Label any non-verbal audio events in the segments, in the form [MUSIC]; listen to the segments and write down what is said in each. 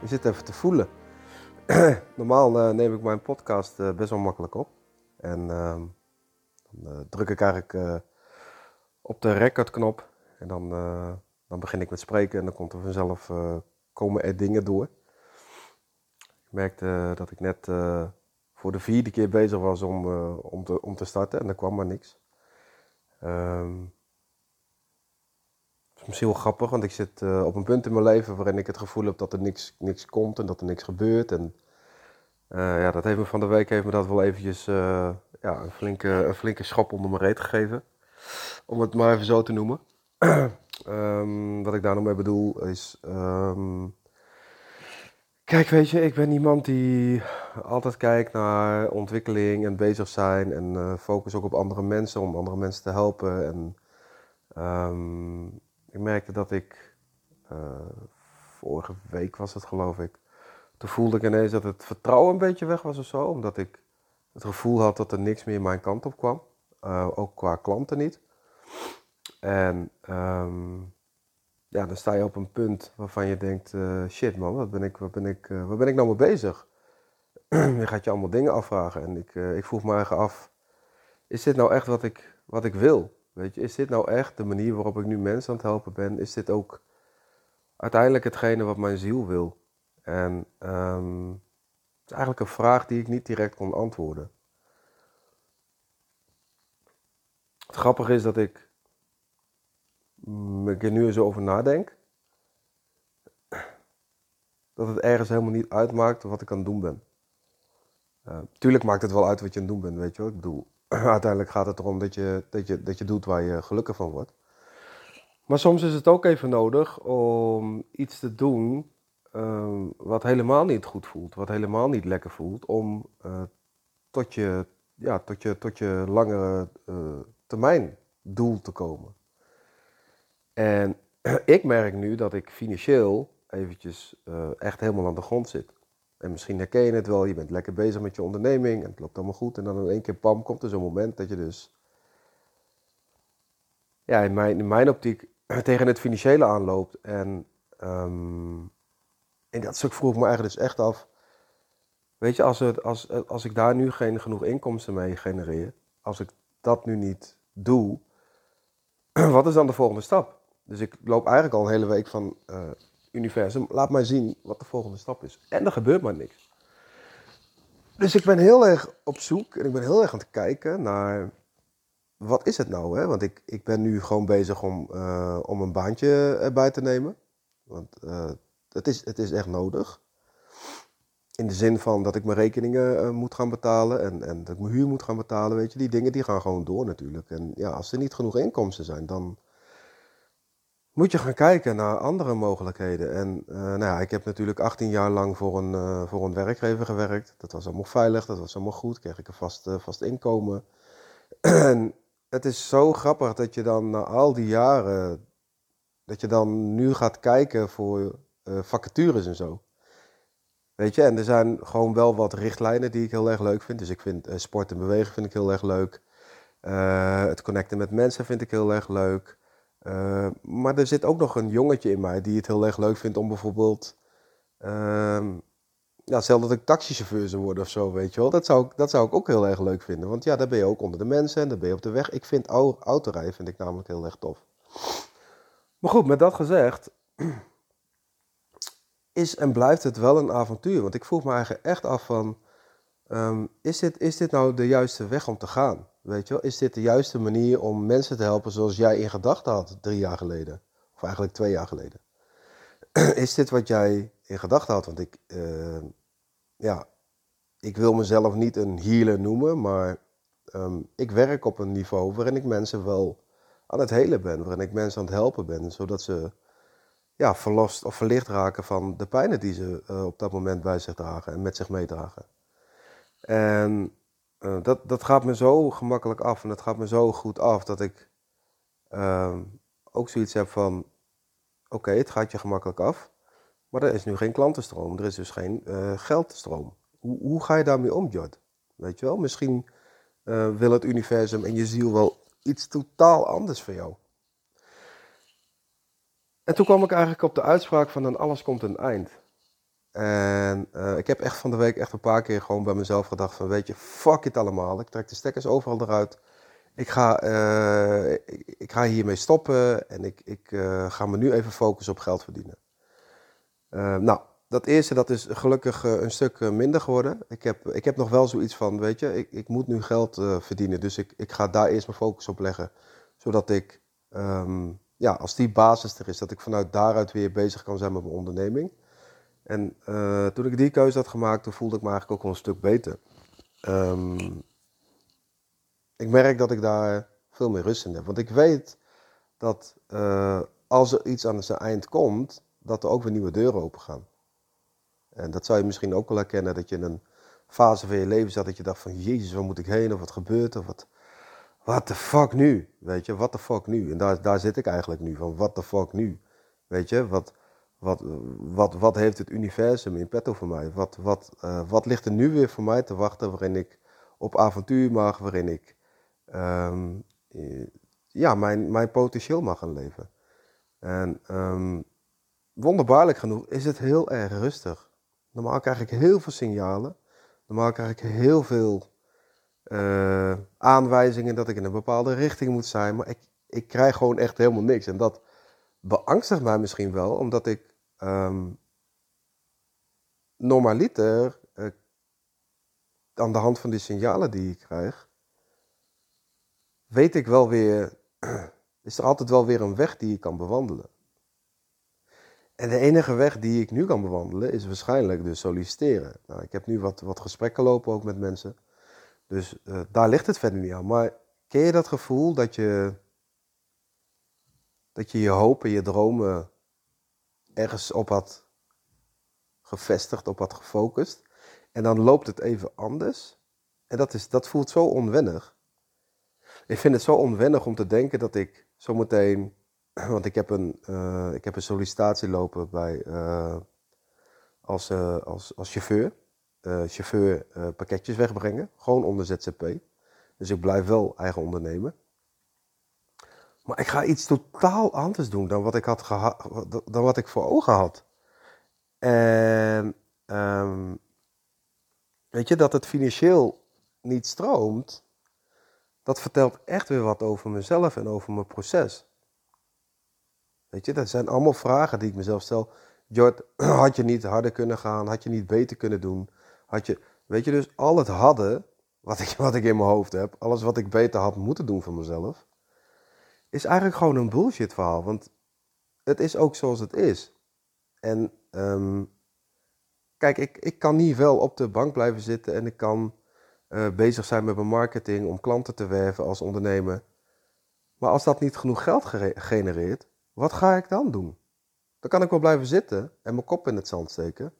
Je zit even te voelen. [CLEARS THROAT] Normaal eh, neem ik mijn podcast eh, best wel makkelijk op. En ehm, dan eh, druk ik eigenlijk op de recordknop. En dan, dan begin ik met spreken en dan komt er vanzelf komen er dingen door. Ik merkte dat ik net voor de vierde keer bezig was om, om, te, om te starten en er kwam maar niks. Ehm, wel grappig, want ik zit eh, op een punt in mijn leven waarin ik het gevoel heb dat er niks, niks komt en dat er niks gebeurt. En eh, ja, dat heeft me van de week heeft me dat wel eventjes eh, ja, een, flinke, een flinke schop onder mijn reet gegeven. Om het maar even zo te noemen. [CLEARS THROAT] Ehm, wat ik daar mee bedoel is. ehm, kijk, weet je, ik ben iemand die altijd kijkt naar ontwikkeling en bezig zijn. En focus ook op andere mensen om andere mensen te helpen. En ehm, ik merkte dat ik. eh, vorige week was het, geloof ik. Toen voelde ik ineens dat het vertrouwen een beetje weg was of zo. Omdat ik het gevoel had dat er niks meer mijn kant op kwam. Eh, ook qua klanten niet. En ehm, ja, dan sta je op een punt waarvan je denkt, eh, shit man, wat ben ik, wat ben ik, waar ben ik nou mee bezig? [CLEARS THROAT] je gaat je allemaal dingen afvragen. En ik, ik vroeg me eigen af, is dit nou echt wat ik, wat ik wil? Weet je, is dit nou echt de manier waarop ik nu mensen aan het helpen ben? Is dit ook uiteindelijk hetgene wat mijn ziel wil? En ehm, het is eigenlijk een vraag die ik niet direct kon antwoorden. Het grappige is dat ik, mm, ik er nu eens over nadenk, dat het ergens helemaal niet uitmaakt wat ik aan het doen ben. Eh, tuurlijk maakt het wel uit wat je aan het doen bent, weet je wel. Ik bedoel, uiteindelijk gaat het erom dat je, dat, je, dat je doet waar je gelukkig van wordt. Maar soms is het ook even nodig om iets te doen ehm, wat helemaal niet goed voelt, wat helemaal niet lekker voelt, om eh, tot, je, ja, tot, je, tot je langere eh, termijn doel te komen. En [CLEARS THROAT] ik merk nu dat ik financieel eventjes eh, echt helemaal aan de grond zit. En misschien herken je het wel, je bent lekker bezig met je onderneming en het loopt allemaal goed. En dan in één keer, pam, komt er zo'n moment dat je dus, ja, in mijn, in mijn optiek [CLEARS THROAT] tegen het financiële aanloopt. En ehm, in dat stuk vroeg ik me eigenlijk dus echt af, weet je, als, het, als, als ik daar nu geen genoeg inkomsten mee genereer, als ik dat nu niet doe, [CLEARS THROAT] wat is dan de volgende stap? Dus ik loop eigenlijk al een hele week van eh, universum, laat mij zien wat de volgende stap is. En er gebeurt maar niks. Dus ik ben heel erg op zoek en ik ben heel erg aan het kijken naar wat is het nou? Hè? Want ik, ik ben nu gewoon bezig om, eh, om een baantje erbij te nemen. Want eh, het, is, het is echt nodig. In de zin van dat ik mijn rekeningen eh, moet gaan betalen en, en dat ik mijn huur moet gaan betalen. Weet je, die dingen die gaan gewoon door natuurlijk. En ja, als er niet genoeg inkomsten zijn, dan moet je gaan kijken naar andere mogelijkheden. En eh, nou ja, ik heb natuurlijk 18 jaar lang voor een, eh, voor een werkgever gewerkt. Dat was allemaal veilig, dat was allemaal goed. Kreeg ik een vast, eh, vast inkomen. [CLEARS THROAT] en het is zo grappig dat je dan na al die jaren, dat je dan nu gaat kijken voor vacatures en zo. Weet je, en er zijn gewoon wel wat richtlijnen die ik heel erg leuk vind. Dus ik vind sport en bewegen vind ik heel erg leuk. Het connecten met mensen vind ik heel erg leuk. Eh, maar er zit ook nog een jongetje in mij die het heel erg leuk vindt om bijvoorbeeld... ehm, ja, stel dat ik taxichauffeur zou worden of zo, weet je wel. Dat zou, ik- dat zou ik ook heel erg leuk vinden. Want ja, daar ben je ook onder de mensen en dan ben je op de weg. Ik vind au- autorijden vind ik namelijk heel erg tof. Maar goed, met dat gezegd, [CLEARS THROAT] is en blijft het wel een avontuur. Want ik vroeg me eigenlijk echt af van, ehm, is, dit, is dit nou de juiste weg om te gaan? Weet je wel, is dit de juiste manier om mensen te helpen zoals jij in gedachten had drie jaar geleden? Of eigenlijk twee jaar geleden. [CLEARS THROAT] is dit wat jij in gedachten had? Want ik, ehm, ja, ik wil mezelf niet een healer noemen, maar ehm, ik werk op een niveau waarin ik mensen wel aan het helen ben, waarin ik mensen aan het helpen ben, zodat ze ja, verlost of verlicht raken van de pijnen die ze eh, op dat moment bij zich dragen en met zich meedragen. En uh, dat, dat gaat me zo gemakkelijk af en dat gaat me zo goed af dat ik ehm, ook zoiets heb van: oké, het gaat je gemakkelijk af, maar er is nu geen klantenstroom, er is dus geen uh, geldstroom. Hoe, hoe ga je daarmee om, Jord? Weet je wel, misschien wil het universum en je ziel wel iets totaal anders voor jou. En toen kwam ik eigenlijk op de uitspraak van dan alles komt een eind. En uh, ik heb echt van de week echt een paar keer gewoon bij mezelf gedacht van weet je, fuck it allemaal. Ik trek de stekkers overal eruit. Ik ga, uh, ik, ga hiermee stoppen en ik, ik uh, ga me nu even focussen op geld verdienen. nou, dat eerste dat is gelukkig een stuk minder geworden. Ik heb, ik heb nog wel zoiets van, weet je, ik, ik moet nu geld verdienen. Dus ik, ik ga daar eerst mijn focus op leggen. Zodat ik um, ja, als die basis er is, dat ik vanuit daaruit weer bezig kan zijn met mijn onderneming. En uh, toen ik die keuze had gemaakt, toen voelde ik me eigenlijk ook wel een stuk beter. Um, ik merk dat ik daar veel meer rust in heb. Want ik weet dat uh, als er iets aan zijn eind komt, dat er ook weer nieuwe deuren open gaan. En dat zou je misschien ook wel herkennen, dat je in een fase van je leven zat dat je dacht van, jezus, waar moet ik heen? Of wat gebeurt er? Wat, what the fuck nu? Weet je, what the fuck nu? En daar, daar zit ik eigenlijk nu van, what the fuck nu? Weet je, wat, wat, wat, wat heeft het universum in petto voor mij? Wat, wat, uh, wat ligt er nu weer voor mij te wachten waarin ik op avontuur mag, waarin ik um, ja, mijn, mijn potentieel mag gaan leven? En um, wonderbaarlijk genoeg is het heel erg rustig. Normaal krijg ik heel veel signalen. Normaal krijg ik heel veel uh, aanwijzingen dat ik in een bepaalde richting moet zijn. Maar ik, ik krijg gewoon echt helemaal niks. En dat beangstigt mij misschien wel, omdat ik um, normaliter uh, aan de hand van die signalen die ik krijg, weet ik wel weer, [CLEARS THROAT] is er altijd wel weer een weg die ik kan bewandelen. En de enige weg die ik nu kan bewandelen is waarschijnlijk dus solliciteren. Nou, ik heb nu wat, wat gesprekken lopen ook met mensen. Dus uh, daar ligt het verder niet aan. Maar ken je dat gevoel dat je dat je, je hoop en je dromen ergens op had gevestigd, op had gefocust. En dan loopt het even anders. En dat, is, dat voelt zo onwennig. Ik vind het zo onwennig om te denken dat ik zometeen. [CLEARS THROAT] Want ik heb een, uh, ik heb een sollicitatie lopen bij, uh, als, uh, als, als chauffeur chauffeur pakketjes wegbrengen. Gewoon onder ZZP. Dus ik blijf wel eigen ondernemen. Maar ik ga iets totaal anders doen dan wat ik, had dan wat ik voor ogen had. En um, weet je, dat het financieel niet stroomt, dat vertelt echt weer wat over mezelf en over mijn proces. Weet je, dat zijn allemaal vragen die ik mezelf stel. Jord, [CLEARS THROAT] had je niet harder kunnen gaan? Had je niet beter kunnen doen? had je, weet je, dus al het hadden, wat ik, wat ik in mijn hoofd heb, alles wat ik beter had moeten doen voor mezelf, is eigenlijk gewoon een bullshit verhaal. Want het is ook zoals het is. En um, kijk, ik, ik kan niet wel op de bank blijven zitten en ik kan uh, bezig zijn met mijn marketing om klanten te werven als ondernemer. Maar als dat niet genoeg geld genereert, wat ga ik dan doen? Dan kan ik wel blijven zitten en mijn kop in het zand steken.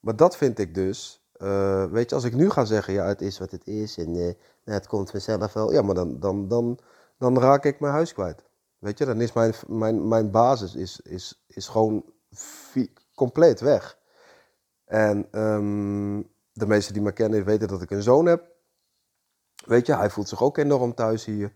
Maar dat vind ik dus uh, weet je, als ik nu ga zeggen, ja, het is wat het is en uh, het komt vanzelf wel, ja, maar dan, dan, dan, dan raak ik mijn huis kwijt. Weet je, dan is mijn, mijn, mijn basis is, is, is gewoon compleet weg. En um, de meesten die me kennen weten dat ik een zoon heb. Weet je, hij voelt zich ook enorm thuis hier.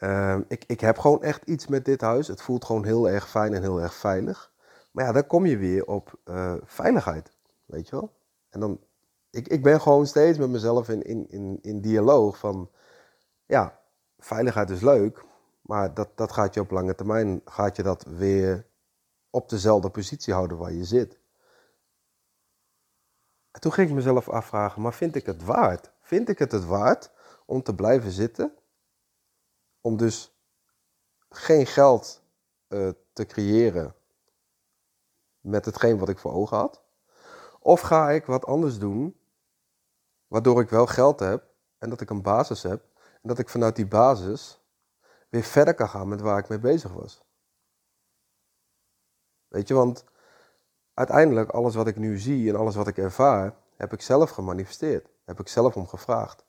Uh, ik, ik heb gewoon echt iets met dit huis. Het voelt gewoon heel erg fijn en heel erg veilig. Maar ja, dan kom je weer op uh, veiligheid. Weet je wel? En dan ik, ik ben gewoon steeds met mezelf in, in, in, in dialoog van, ja, veiligheid is leuk, maar dat, dat gaat je op lange termijn, gaat je dat weer op dezelfde positie houden waar je zit. En toen ging ik mezelf afvragen, maar vind ik het waard? Vind ik het het waard om te blijven zitten? Om dus geen geld uh, te creëren met hetgeen wat ik voor ogen had? Of ga ik wat anders doen Waardoor ik wel geld heb en dat ik een basis heb. Dat ik vanuit die basis weer verder kan gaan met waar ik mee bezig was. Weet je, want uiteindelijk alles wat ik nu zie en alles wat ik ervaar, heb ik zelf gemanifesteerd. Heb ik zelf om gevraagd.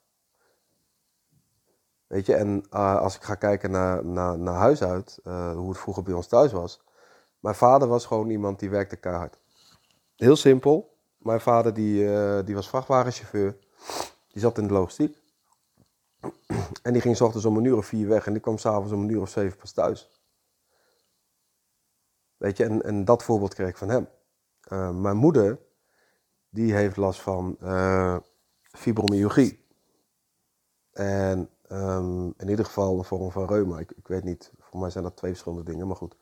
Weet je, en uh, als ik ga kijken naar, naar, naar huis uit, uh, hoe het vroeger bij ons thuis was. Mijn vader was gewoon iemand die werkte keihard. Heel simpel. Mijn vader die, uh, die was vrachtwagenchauffeur. Die zat in de logistiek. En die ging s ochtends om een uur of vier weg en die kwam s'avonds om een uur of zeven pas thuis. Weet je, en, en dat voorbeeld kreeg ik van hem. Uh, mijn moeder, die heeft last van uh, fibromyalgie. En um, in ieder geval een vorm van reuma. Ik, ik, weet niet, voor mij zijn dat twee verschillende dingen, maar goed.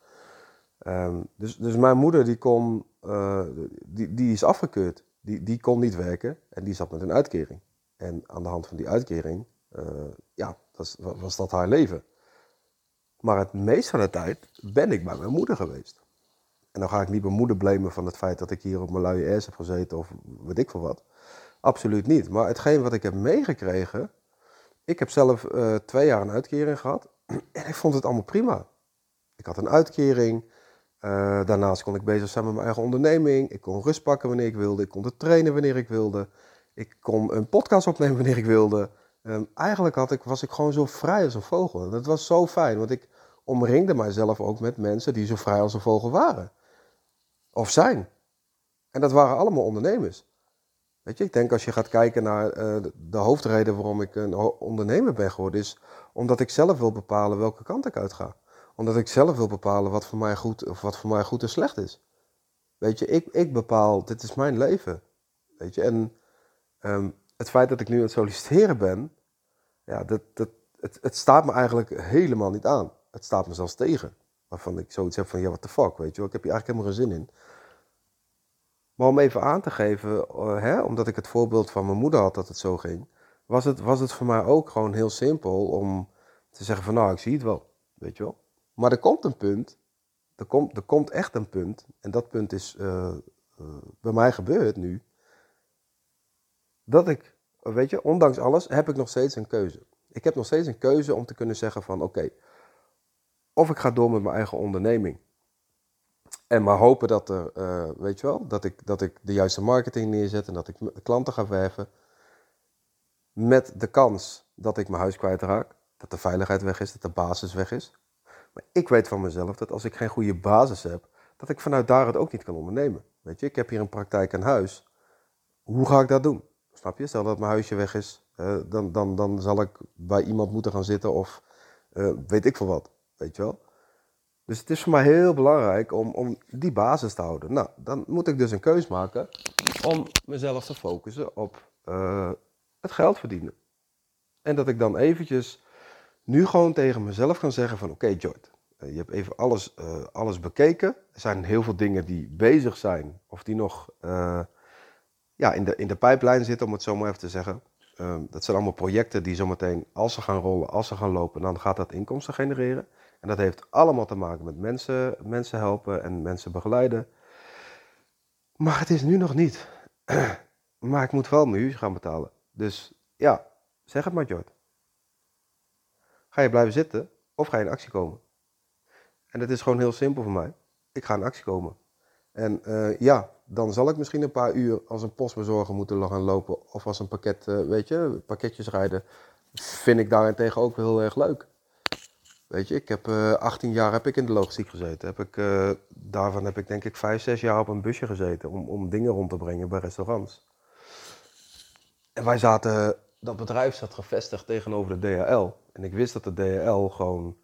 Um, dus, dus mijn moeder, die, kon, uh, die, die is afgekeurd. Die, die kon niet werken en die zat met een uitkering. En aan de hand van die uitkering, ja, was, was dat haar leven. Maar het meeste van de tijd ben ik bij mijn moeder geweest. En dan ga ik niet mijn moeder blamen van het feit dat ik hier op mijn luie ass heb gezeten of weet ik veel wat. Absoluut niet. Maar hetgeen wat ik heb meegekregen. Ik heb zelf uh, twee jaar een uitkering gehad. [CLEARS THROAT] En ik vond het allemaal prima. Ik had een uitkering. Uh, daarnaast kon ik bezig zijn met mijn eigen onderneming. Ik kon rust pakken wanneer ik wilde. Ik kon trainen wanneer ik wilde. Ik kon een podcast opnemen wanneer ik wilde. Um, eigenlijk had ik, was ik gewoon zo vrij als een vogel. Dat was zo fijn, want ik omringde mijzelf ook met mensen die zo vrij als een vogel waren. Of zijn. En dat waren allemaal ondernemers. Weet je, ik denk als je gaat kijken naar uh, de hoofdreden waarom ik een ondernemer ben geworden, is omdat ik zelf wil bepalen welke kant ik uit ga. Omdat ik zelf wil bepalen wat voor mij goed, of wat voor mij goed en slecht is. Weet je, ik, ik bepaal, dit is mijn leven. Weet je, en um, het feit dat ik nu aan het solliciteren ben, ja, dat, dat, het, het staat me eigenlijk helemaal niet aan. Het staat me zelfs tegen. Waarvan ik zoiets heb van, ja, what the fuck, weet je wel. Ik heb hier eigenlijk helemaal geen zin in. Maar om even aan te geven, uh, hè, omdat ik het voorbeeld van mijn moeder had dat het zo ging, was het, was het voor mij ook gewoon heel simpel om te zeggen van, nou, ik zie het wel, weet je wel. Maar er komt een punt, er komt, er komt echt een punt, en dat punt is uh, uh, bij mij gebeurd nu, dat ik, weet je, ondanks alles, heb ik nog steeds een keuze. Ik heb nog steeds een keuze om te kunnen zeggen van, oké, of ik ga door met mijn eigen onderneming. En maar hopen dat er, uh, weet je wel, dat ik, dat ik de juiste marketing neerzet en dat ik klanten ga werven. Met de kans dat ik mijn huis kwijtraak, dat de veiligheid weg is, dat de basis weg is. Maar ik weet van mezelf dat als ik geen goede basis heb, dat ik vanuit daar het ook niet kan ondernemen. Weet je, ik heb hier een praktijk aan huis. Hoe ga ik dat doen? Snap je? Stel dat mijn huisje weg is, dan, dan, dan zal ik bij iemand moeten gaan zitten of uh, weet ik veel wat. Weet je wel? Dus het is voor mij heel belangrijk om, om die basis te houden. Nou, dan moet ik dus een keus maken om mezelf te focussen op uh, het geld verdienen. En dat ik dan eventjes nu gewoon tegen mezelf kan zeggen van oké okay, Jord, uh, je hebt even alles, alles bekeken. Er zijn heel veel dingen die bezig zijn of die nog ja, in, de, in de pijplijn zitten, om het zo maar even te zeggen. dat zijn allemaal projecten die zometeen, als ze gaan rollen, als ze gaan lopen, dan gaat dat inkomsten genereren. En dat heeft allemaal te maken met mensen, mensen helpen en mensen begeleiden. Maar het is nu nog niet. [CLEARS THROAT] Maar ik moet wel mijn huur gaan betalen. Dus ja, zeg het maar, Jord. Ga je blijven zitten of ga je in actie komen? En dat is gewoon heel simpel voor mij. Ik ga in actie komen. En uh, ja, dan zal ik misschien een paar uur als een postbezorger moeten gaan lopen. Of als een pakket, uh, weet je, pakketjes rijden. Vind ik daarentegen ook heel erg leuk. Weet je, ik heb uh, 18 jaar heb ik in de logistiek gezeten. Heb ik, uh, daarvan heb ik denk ik 5, 6 jaar op een busje gezeten om, om dingen rond te brengen bij restaurants. En wij zaten, dat bedrijf zat gevestigd tegenover de DHL. En ik wist dat de DHL gewoon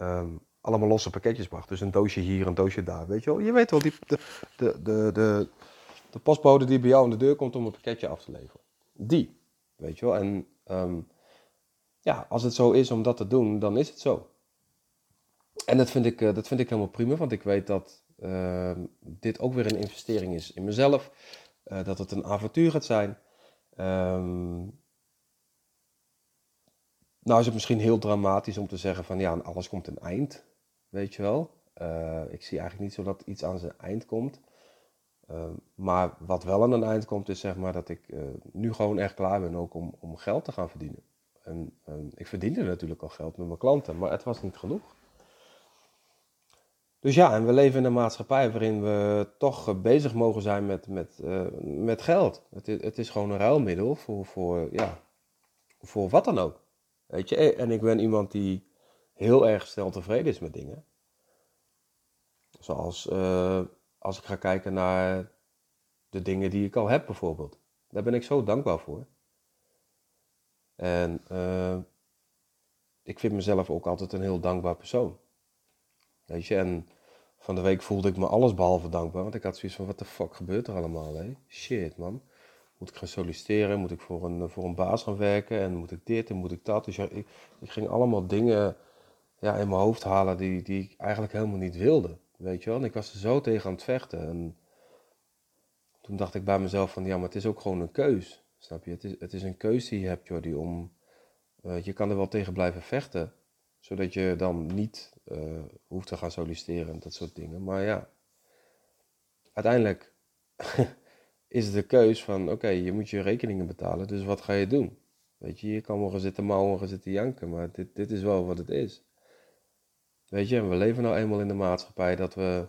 um, allemaal losse pakketjes bracht. Dus een doosje hier, een doosje daar. Weet je wel, je weet wel, die, de, de, de, de, de postbode die bij jou aan de deur komt om een pakketje af te leveren. Die, weet je wel. En um, ja, als het zo is om dat te doen, dan is het zo. En dat vind ik, uh, dat vind ik helemaal prima, want ik weet dat uh, dit ook weer een investering is in mezelf. Uh, dat het een avontuur gaat zijn. Um, nou is het misschien heel dramatisch om te zeggen van ja, alles komt een eind, weet je wel. Uh, ik zie eigenlijk niet zo dat iets aan zijn eind komt. Ehm, maar wat wel aan een eind komt, is zeg maar dat ik eh, nu gewoon echt klaar ben ook om, om geld te gaan verdienen. En ehm, ik verdiende natuurlijk al geld met mijn klanten, maar het was niet genoeg. Dus ja, en we leven in een maatschappij waarin we toch bezig mogen zijn met, met, met geld. Het is, het is gewoon een ruilmiddel voor, voor, ja, voor wat dan ook. Weet je, en ik ben iemand die heel erg snel tevreden is met dingen. Zoals uh, als ik ga kijken naar de dingen die ik al heb bijvoorbeeld. Daar ben ik zo dankbaar voor. En uh, ik vind mezelf ook altijd een heel dankbaar persoon. Weet je, en van de week voelde ik me alles behalve dankbaar. Want ik had zoiets van, wat de fuck gebeurt er allemaal, hè? Shit, man. Moet ik gaan solliciteren? Moet ik voor een, voor een baas gaan werken? En moet ik dit en moet ik dat? Dus ja, ik, ik ging allemaal dingen ja, in mijn hoofd halen die, die ik eigenlijk helemaal niet wilde. Weet je wel? En ik was er zo tegen aan het vechten. En toen dacht ik bij mezelf van, ja, maar het is ook gewoon een keus. Snap je? Het is, het is een keus die je hebt, Jordi, om... Uh, je kan er wel tegen blijven vechten, zodat je dan niet uh, hoeft te gaan solliciteren en dat soort dingen. Maar ja, uiteindelijk [LAUGHS] is het de keus van, oké, je moet je rekeningen betalen, dus wat ga je doen? Weet je, je kan wel zitten mouwen, gaan zitten janken, maar dit, dit is wel wat het is. Weet je, we leven nou eenmaal in de maatschappij dat we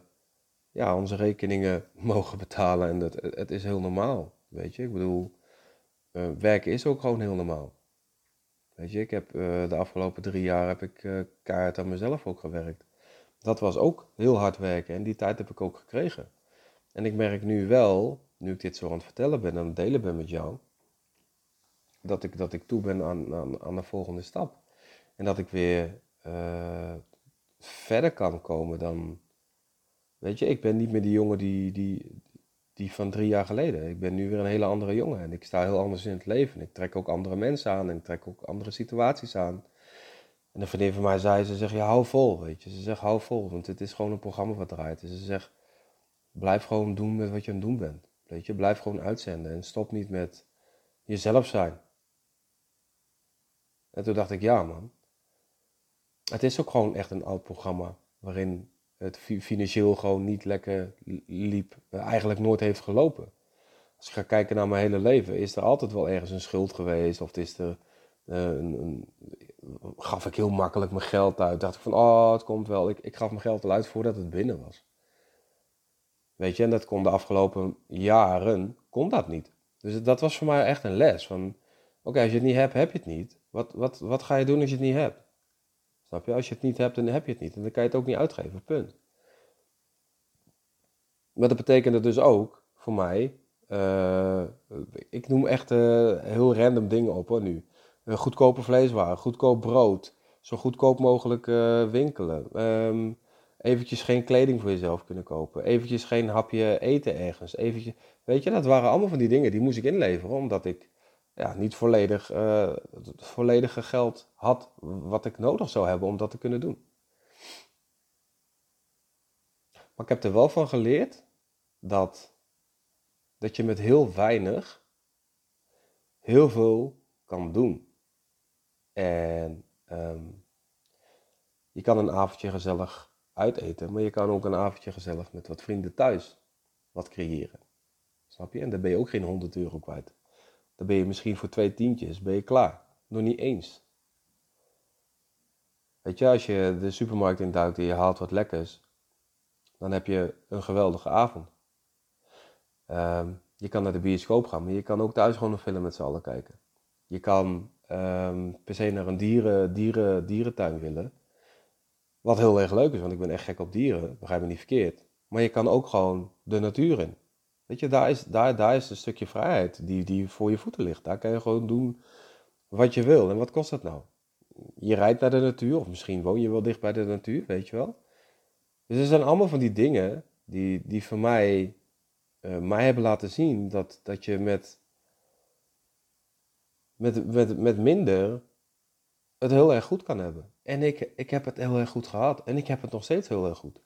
ja, onze rekeningen [LAUGHS] mogen betalen en het, het is heel normaal. Weet je, ik bedoel, uh, werken is ook gewoon heel normaal. Weet je, ik heb uh, de afgelopen drie jaar heb ik uh, kaart aan mezelf ook gewerkt. Dat was ook heel hard werken en die tijd heb ik ook gekregen. En ik merk nu wel, nu ik dit zo aan het vertellen ben en aan het delen ben met jou, dat ik, dat ik toe ben aan, aan, aan de volgende stap. En dat ik weer verder kan komen dan. Weet je, ik ben niet meer die jongen die, die, die van drie jaar geleden. Ik ben nu weer een hele andere jongen en ik sta heel anders in het leven. Ik trek ook andere mensen aan en ik trek ook andere situaties aan. En een vriendin van mij zei, ze zegt, ja, hou vol, weet je. Ze zegt, hou vol, want het is gewoon een programma wat draait. En ze zegt, blijf gewoon doen met wat je aan het doen bent. Weet je, blijf gewoon uitzenden en stop niet met jezelf zijn. En toen dacht ik, ja man, het is ook gewoon echt een oud programma waarin het financieel gewoon niet lekker liep, eh, eigenlijk nooit heeft gelopen. Als ik ga kijken naar mijn hele leven, is er altijd wel ergens een schuld geweest of is er een, een, gaf ik heel makkelijk mijn geld uit. Dacht ik van, oh, het komt wel. Ik, ik gaf mijn geld al uit voordat het binnen was. Weet je, en dat kon de afgelopen jaren, kon dat niet. Dus dat was voor mij echt een les van, oké, als je het niet hebt, heb je het niet. Wat, wat, wat ga je doen als je het niet hebt? Snap je? Als je het niet hebt, dan heb je het niet. En dan kan je het ook niet uitgeven. Punt. Maar dat betekende dus ook voor mij. Uh, ik noem echt uh, heel random dingen op hoor nu. Goedkope vleeswaren, goedkoop brood, zo goedkoop mogelijk winkelen. Um, eventjes geen kleding voor jezelf kunnen kopen. Eventjes geen hapje eten ergens. Eventjes, weet je, dat waren allemaal van die dingen die moest ik inleveren. Omdat ik ja, niet volledig uh, het volledige geld had wat ik nodig zou hebben om dat te kunnen doen. Maar ik heb er wel van geleerd dat, dat je met heel weinig heel veel kan doen. En um, je kan een avondje gezellig uiteten, maar je kan ook een avondje gezellig met wat vrienden thuis wat creëren. Snap je? En daar ben je ook geen 100 euro kwijt. Dan ben je misschien voor twee tientjes ben je klaar. Nog niet eens. Weet je, als je de supermarkt induikt en je haalt wat lekkers, dan heb je een geweldige avond. Um, je kan naar de bioscoop gaan, maar je kan ook thuis gewoon een film met z'n allen kijken. Je kan um, per se naar een dieren, dieren, dierentuin willen. Wat heel erg leuk is, want ik ben echt gek op dieren, begrijp me niet verkeerd. Maar je kan ook gewoon de natuur in. Weet je, daar is, daar, daar is een stukje vrijheid die, die voor je voeten ligt. Daar kan je gewoon doen wat je wil. En wat kost dat nou? Je rijdt naar de natuur, of misschien woon je wel dicht bij de natuur, weet je wel. Dus er zijn allemaal van die dingen die, die voor mij, uh, mij hebben laten zien dat, dat je met, met, met, met minder het heel erg goed kan hebben. En ik, ik heb het heel erg goed gehad. En ik heb het nog steeds heel erg goed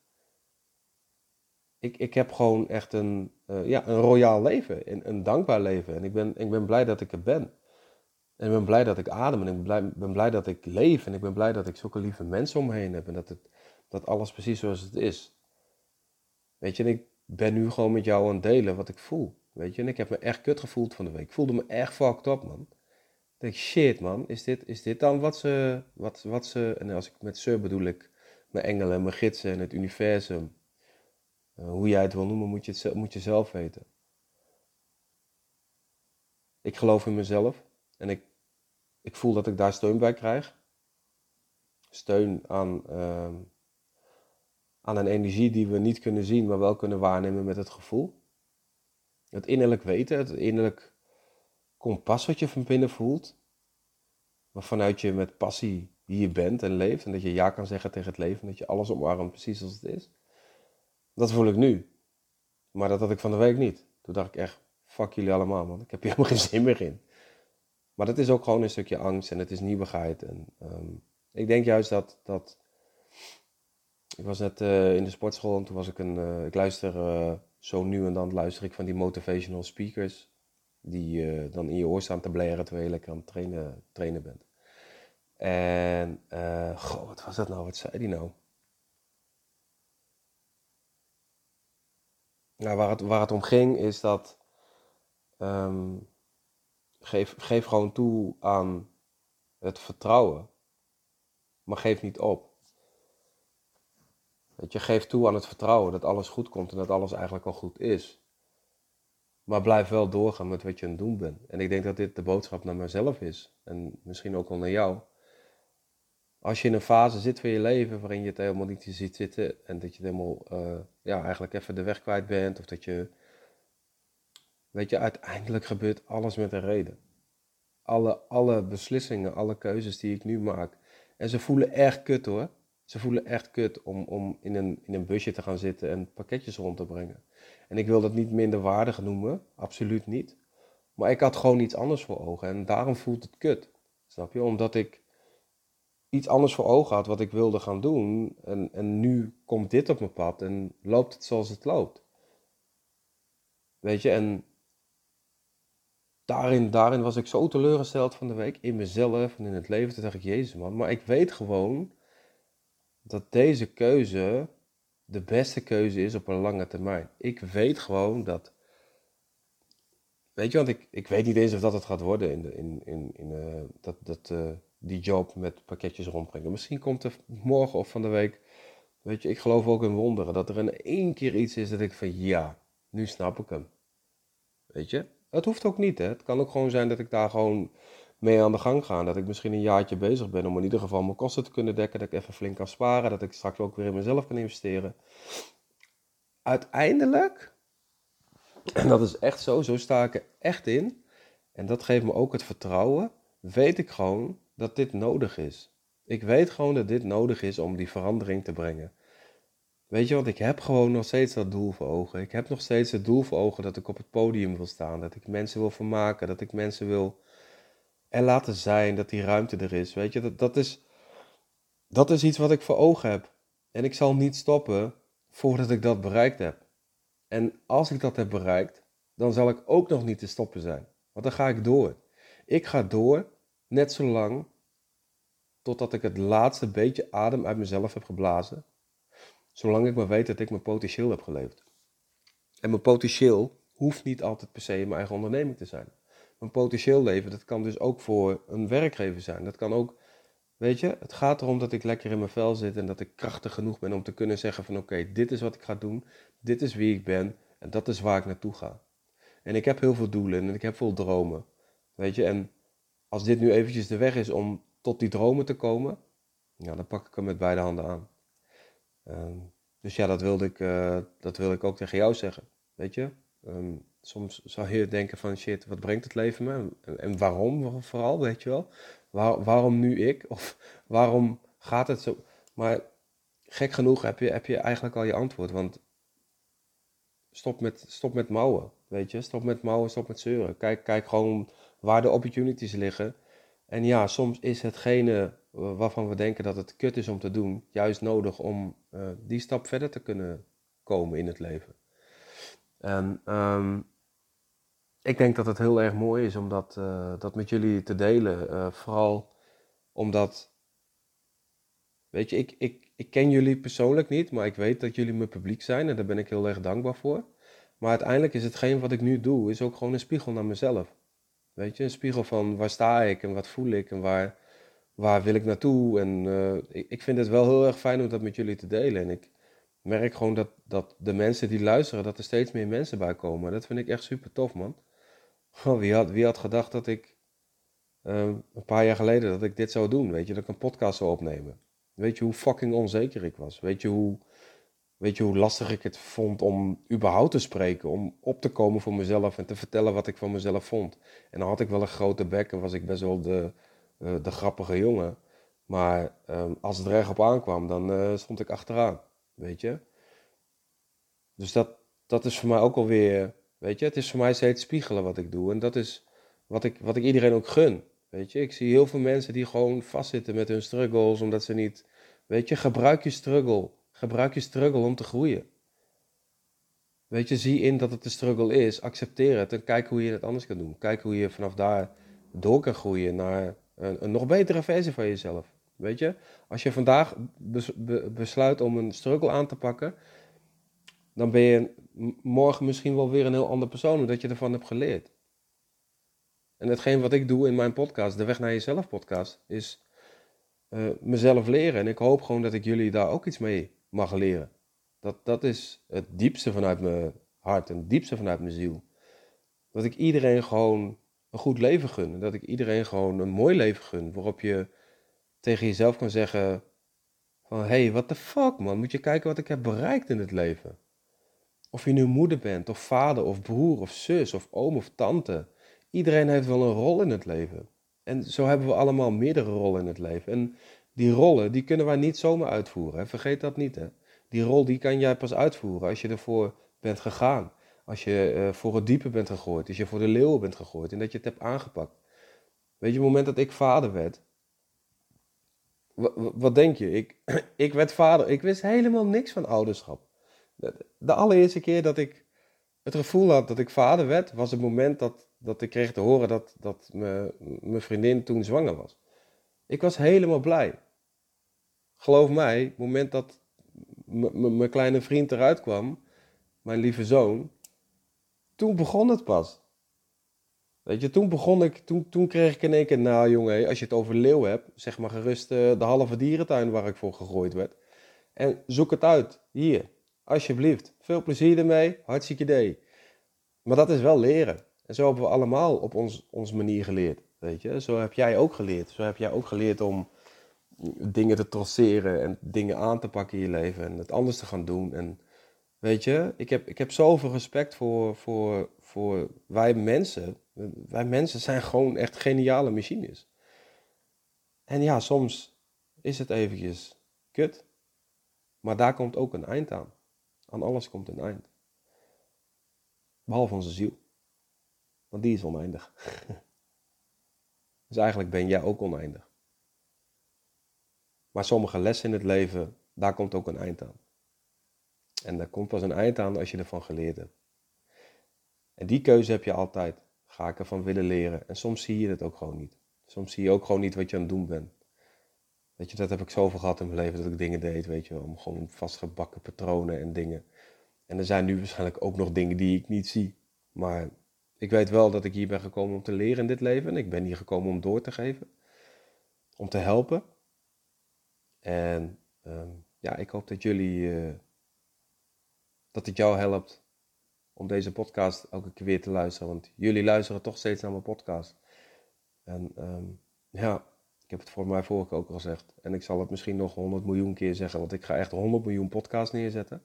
ik, ik heb gewoon echt een, uh, ja, een royaal leven, een, een dankbaar leven. En ik ben, ik ben blij dat ik er ben. En ik ben blij dat ik adem en ik ben blij, ben blij dat ik leef. En ik ben blij dat ik zulke lieve mensen om me heen heb. En dat, het, dat alles precies zoals het is. Weet je, en ik ben nu gewoon met jou aan het delen wat ik voel. Weet je, en ik heb me echt kut gevoeld van de week. Ik voelde me echt fucked up, man. Ik denk, shit, man, is dit, is dit dan wat ze, wat, wat ze, en als ik met ze bedoel ik mijn engelen, mijn gidsen en het universum. Uh, hoe jij het wil noemen, moet je, het, moet je zelf weten. Ik geloof in mezelf en ik, ik voel dat ik daar steun bij krijg. Steun aan, uh, aan een energie die we niet kunnen zien, maar wel kunnen waarnemen met het gevoel. Het innerlijk weten, het innerlijk kompas wat je van binnen voelt. Vanuit je met passie hier bent en leeft. En dat je ja kan zeggen tegen het leven. Dat je alles omarmt precies zoals het is. Dat voel ik nu. Maar dat had ik van de week niet. Toen dacht ik echt, fuck jullie allemaal man. Ik heb hier [LAUGHS] helemaal geen zin meer in. Maar dat is ook gewoon een stukje angst en het is nieuwigheid. En um, ik denk juist dat, dat ik was net uh, in de sportschool en toen was ik een, uh, ik luister uh, zo nu en dan luister ik van die motivational speakers. Die dan in je oor staan te blaren terwijl je lekker aan het trainen, trainen bent. En, goh, wat was dat nou? Wat zei die nou? Nou, waar het, waar het om ging is dat. Um, geef, geef gewoon toe aan het vertrouwen. Maar geef niet op. Dat je geeft toe aan het vertrouwen dat alles goed komt en dat alles eigenlijk al goed is. Maar blijf wel doorgaan met wat je aan het doen bent. En ik denk dat dit de boodschap naar mezelf is. En misschien ook wel naar jou. Als je in een fase zit van je leven waarin je het helemaal niet ziet zitten. En dat je helemaal, uh, ja, eigenlijk even de weg kwijt bent. Of dat je, weet je, uiteindelijk gebeurt alles met een reden. Alle, alle beslissingen, alle keuzes die ik nu maak. En ze voelen echt kut hoor. Ze voelen echt kut om, om in, een, in een busje te gaan zitten en pakketjes rond te brengen. En ik wil dat niet minder waardig noemen, absoluut niet. Maar ik had gewoon iets anders voor ogen en daarom voelt het kut. Snap je? Omdat ik iets anders voor ogen had wat ik wilde gaan doen. En, en nu komt dit op mijn pad en loopt het zoals het loopt. Weet je, en daarin, daarin was ik zo teleurgesteld van de week in mezelf en in het leven. Toen dacht ik, jezus man, maar ik weet gewoon dat deze keuze de beste keuze is op een lange termijn. Ik weet gewoon dat. Weet je, want ik, ik weet niet eens of dat het gaat worden in, de, in, in, in uh, dat, dat, uh, die job met pakketjes rondbrengen. Misschien komt er morgen of van de week. Weet je, ik geloof ook in wonderen. Dat er in één keer iets is dat ik van ja, nu snap ik hem. Weet je, het hoeft ook niet hè. Het kan ook gewoon zijn dat ik daar gewoon mee aan de gang gaan. Dat ik misschien een jaartje bezig ben om in ieder geval mijn kosten te kunnen dekken. Dat ik even flink kan sparen. Dat ik straks ook weer in mezelf kan investeren. Uiteindelijk, en dat is echt zo, zo sta ik er echt in. En dat geeft me ook het vertrouwen. Weet ik gewoon dat dit nodig is. Ik weet gewoon dat dit nodig is om die verandering te brengen. Weet je, want ik heb gewoon nog steeds dat doel voor ogen. Ik heb nog steeds het doel voor ogen dat ik op het podium wil staan. Dat ik mensen wil vermaken. Dat ik mensen wil en laten zijn, dat die ruimte er is. Weet je, dat, dat, is, dat is iets wat ik voor ogen heb. En ik zal niet stoppen voordat ik dat bereikt heb. En als ik dat heb bereikt, dan zal ik ook nog niet te stoppen zijn. Want dan ga ik door. Ik ga door, net zo lang, totdat ik het laatste beetje adem uit mezelf heb geblazen. Zolang ik maar weet dat ik mijn potentieel heb geleefd. En mijn potentieel hoeft niet altijd per se in mijn eigen onderneming te zijn een potentieel leven, dat kan dus ook voor een werkgever zijn. Dat kan ook, weet je, het gaat erom dat ik lekker in mijn vel zit en dat ik krachtig genoeg ben om te kunnen zeggen van oké, dit is wat ik ga doen, dit is wie ik ben en dat is waar ik naartoe ga. En ik heb heel veel doelen en ik heb veel dromen, weet je, en als dit nu eventjes de weg is om tot die dromen te komen, ja, dan pak ik hem met beide handen aan. Ehm, dus ja, dat wilde, ik, uh, dat wilde ik ook tegen jou zeggen, weet je. Ehm, soms zou je denken van shit, wat brengt het leven me? En, waarom vooral, weet je wel? Waar, waarom nu ik? [LAUGHS] Of waarom gaat het zo? Maar gek genoeg heb je, heb je eigenlijk al je antwoord. Want stop met, stop met mouwen, weet je? Stop met mouwen, stop met zeuren. Kijk, kijk gewoon waar de opportunities liggen. En ja, soms is hetgene waarvan we denken dat het kut is om te doen, juist nodig om uh, die stap verder te kunnen komen in het leven. En um, ik denk dat het heel erg mooi is om dat, uh, dat met jullie te delen. Uh, vooral omdat Weet je, ik, ik, ik ken jullie persoonlijk niet, maar ik weet dat jullie mijn publiek zijn en daar ben ik heel erg dankbaar voor. Maar uiteindelijk is hetgeen wat ik nu doe, is ook gewoon een spiegel naar mezelf. Weet je, een spiegel van waar sta ik en wat voel ik en waar, waar wil ik naartoe. En eh, ik, vind het wel heel erg fijn om dat met jullie te delen. En ik merk gewoon dat, dat de mensen die luisteren, dat er steeds meer mensen bij komen. Dat vind ik echt super tof, man. wie, had, wie had gedacht dat ik uh, een paar jaar geleden dat ik dit zou doen, weet je, dat ik een podcast zou opnemen. Weet je hoe fucking onzeker ik was? Weet je hoe, weet je hoe lastig ik het vond om überhaupt te spreken, om op te komen voor mezelf en te vertellen wat ik van mezelf vond. En dan had ik wel een grote bek en was ik best wel de, uh, de grappige jongen. Maar um, als het er echt op aankwam, dan uh, stond ik achteraan, weet je. Dus dat, dat is voor mij ook alweer, weet je, het is voor mij steeds spiegelen wat ik doe. En dat is wat ik, wat ik iedereen ook gun. Weet je, ik zie heel veel mensen die gewoon vastzitten met hun struggles, omdat ze niet. Weet je, gebruik je struggle. Gebruik je struggle om te groeien. Weet je, zie in dat het een struggle is, accepteer het en kijk hoe je het anders kan doen. Kijk hoe je vanaf daar door kan groeien naar een, een nog betere versie van jezelf. Weet je, als je vandaag besluit om een struggle aan te pakken, dan ben je morgen misschien wel weer een heel ander persoon, omdat je ervan hebt geleerd. En hetgeen wat ik doe in mijn podcast, de Weg naar Jezelf podcast, is uh, mezelf leren. En ik hoop gewoon dat ik jullie daar ook iets mee mag leren. Dat, dat is het diepste vanuit mijn hart en het diepste vanuit mijn ziel. Dat ik iedereen gewoon een goed leven gun. Dat ik iedereen gewoon een mooi leven gun. Waarop je tegen jezelf kan zeggen van... Hé, hey, what the fuck man, moet je kijken wat ik heb bereikt in het leven. Of je nu moeder bent, of vader, of broer, of zus, of oom, of tante iedereen heeft wel een rol in het leven. En zo hebben we allemaal meerdere rollen in het leven. En die rollen, die kunnen wij niet zomaar uitvoeren. Vergeet dat niet. Hè? Die rol, die kan jij pas uitvoeren als je ervoor bent gegaan. Als je uh, voor het diepe bent gegooid. Als je voor de leeuwen bent gegooid. En dat je het hebt aangepakt. Weet je, het moment dat ik vader werd. Wat denk je? Ik, [CLEARS THROAT] ik werd vader. Ik wist helemaal niks van ouderschap. De allereerste keer dat ik het gevoel had dat ik vader werd, was het moment dat dat ik kreeg te horen dat, dat mijn vriendin toen zwanger was. Ik was helemaal blij. Geloof mij, het moment dat mijn kleine vriend eruit kwam, mijn lieve zoon, toen begon het pas. Weet je, toen begon ik, toen, toen kreeg ik in één keer, nou jongen, als je het over leeuw hebt, zeg maar gerust uh, de halve dierentuin waar ik voor gegooid werd. En zoek het uit, hier, alsjeblieft. Veel plezier ermee, hartstikke idee. Maar dat is wel leren. En zo hebben we allemaal op ons, onze manier geleerd. Weet je? Zo heb jij ook geleerd. Zo heb jij ook geleerd om dingen te traceren en dingen aan te pakken in je leven en het anders te gaan doen. En weet je, ik heb, ik heb zoveel respect voor, voor, voor wij mensen. Wij mensen zijn gewoon echt geniale machines. En ja, soms is het eventjes kut. Maar daar komt ook een eind aan. Aan alles komt een eind. Behalve onze ziel. Want die is oneindig. [LAUGHS] dus eigenlijk ben jij ook oneindig. Maar sommige lessen in het leven, daar komt ook een eind aan. En daar komt pas een eind aan als je ervan geleerd hebt. En die keuze heb je altijd. Ga ik ervan willen leren? En soms zie je het ook gewoon niet. Soms zie je ook gewoon niet wat je aan het doen bent. Weet je, dat heb ik zoveel gehad in mijn leven dat ik dingen deed, weet je, om gewoon vastgebakken patronen en dingen. En er zijn nu waarschijnlijk ook nog dingen die ik niet zie. Maar ik weet wel dat ik hier ben gekomen om te leren in dit leven. En ik ben hier gekomen om door te geven. Om te helpen. En um, ja, ik hoop dat jullie, uh, dat het jou helpt om deze podcast elke keer weer te luisteren. Want jullie luisteren toch steeds naar mijn podcast. En um, ja, ik heb het voor mij vorige ook al gezegd. En ik zal het misschien nog 100 miljoen keer zeggen, want ik ga echt 100 miljoen podcasts neerzetten.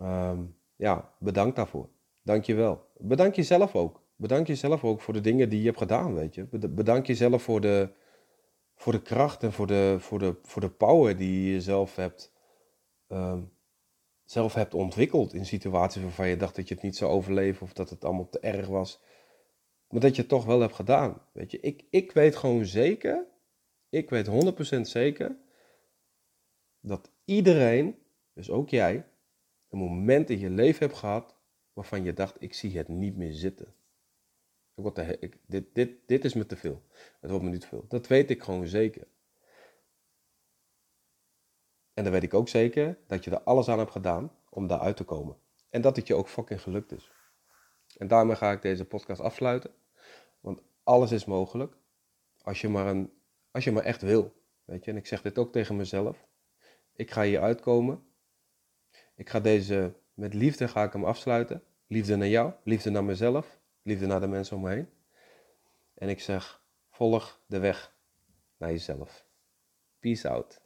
Um, ja, bedankt daarvoor. Dank je wel. Bedank jezelf ook. Bedank jezelf ook voor de dingen die je hebt gedaan, weet je. Bedank jezelf voor de, voor de kracht en voor de, voor, de, voor de power die je zelf hebt, um, zelf hebt ontwikkeld in situaties waarvan je dacht dat je het niet zou overleven of dat het allemaal te erg was. Maar dat je het toch wel hebt gedaan, weet je. Ik, ik weet gewoon zeker, ik weet 100% zeker, dat iedereen, dus ook jij, een moment in je leven hebt gehad waarvan je dacht, ik zie het niet meer zitten. Wat ik, dit, dit, dit is me te veel. Het wordt me niet te veel. Dat weet ik gewoon zeker. En dan weet ik ook zeker dat je er alles aan hebt gedaan om daar uit te komen. En dat het je ook fucking gelukt is. En daarmee ga ik deze podcast afsluiten. Want alles is mogelijk. Als je maar, een, als je maar echt wil. Weet je, en ik zeg dit ook tegen mezelf. Ik ga hier uitkomen. Ik ga deze, met liefde ga ik hem afsluiten. Liefde naar jou, liefde naar mezelf, liefde naar de mensen om me heen. En ik zeg, volg de weg naar jezelf. Peace out.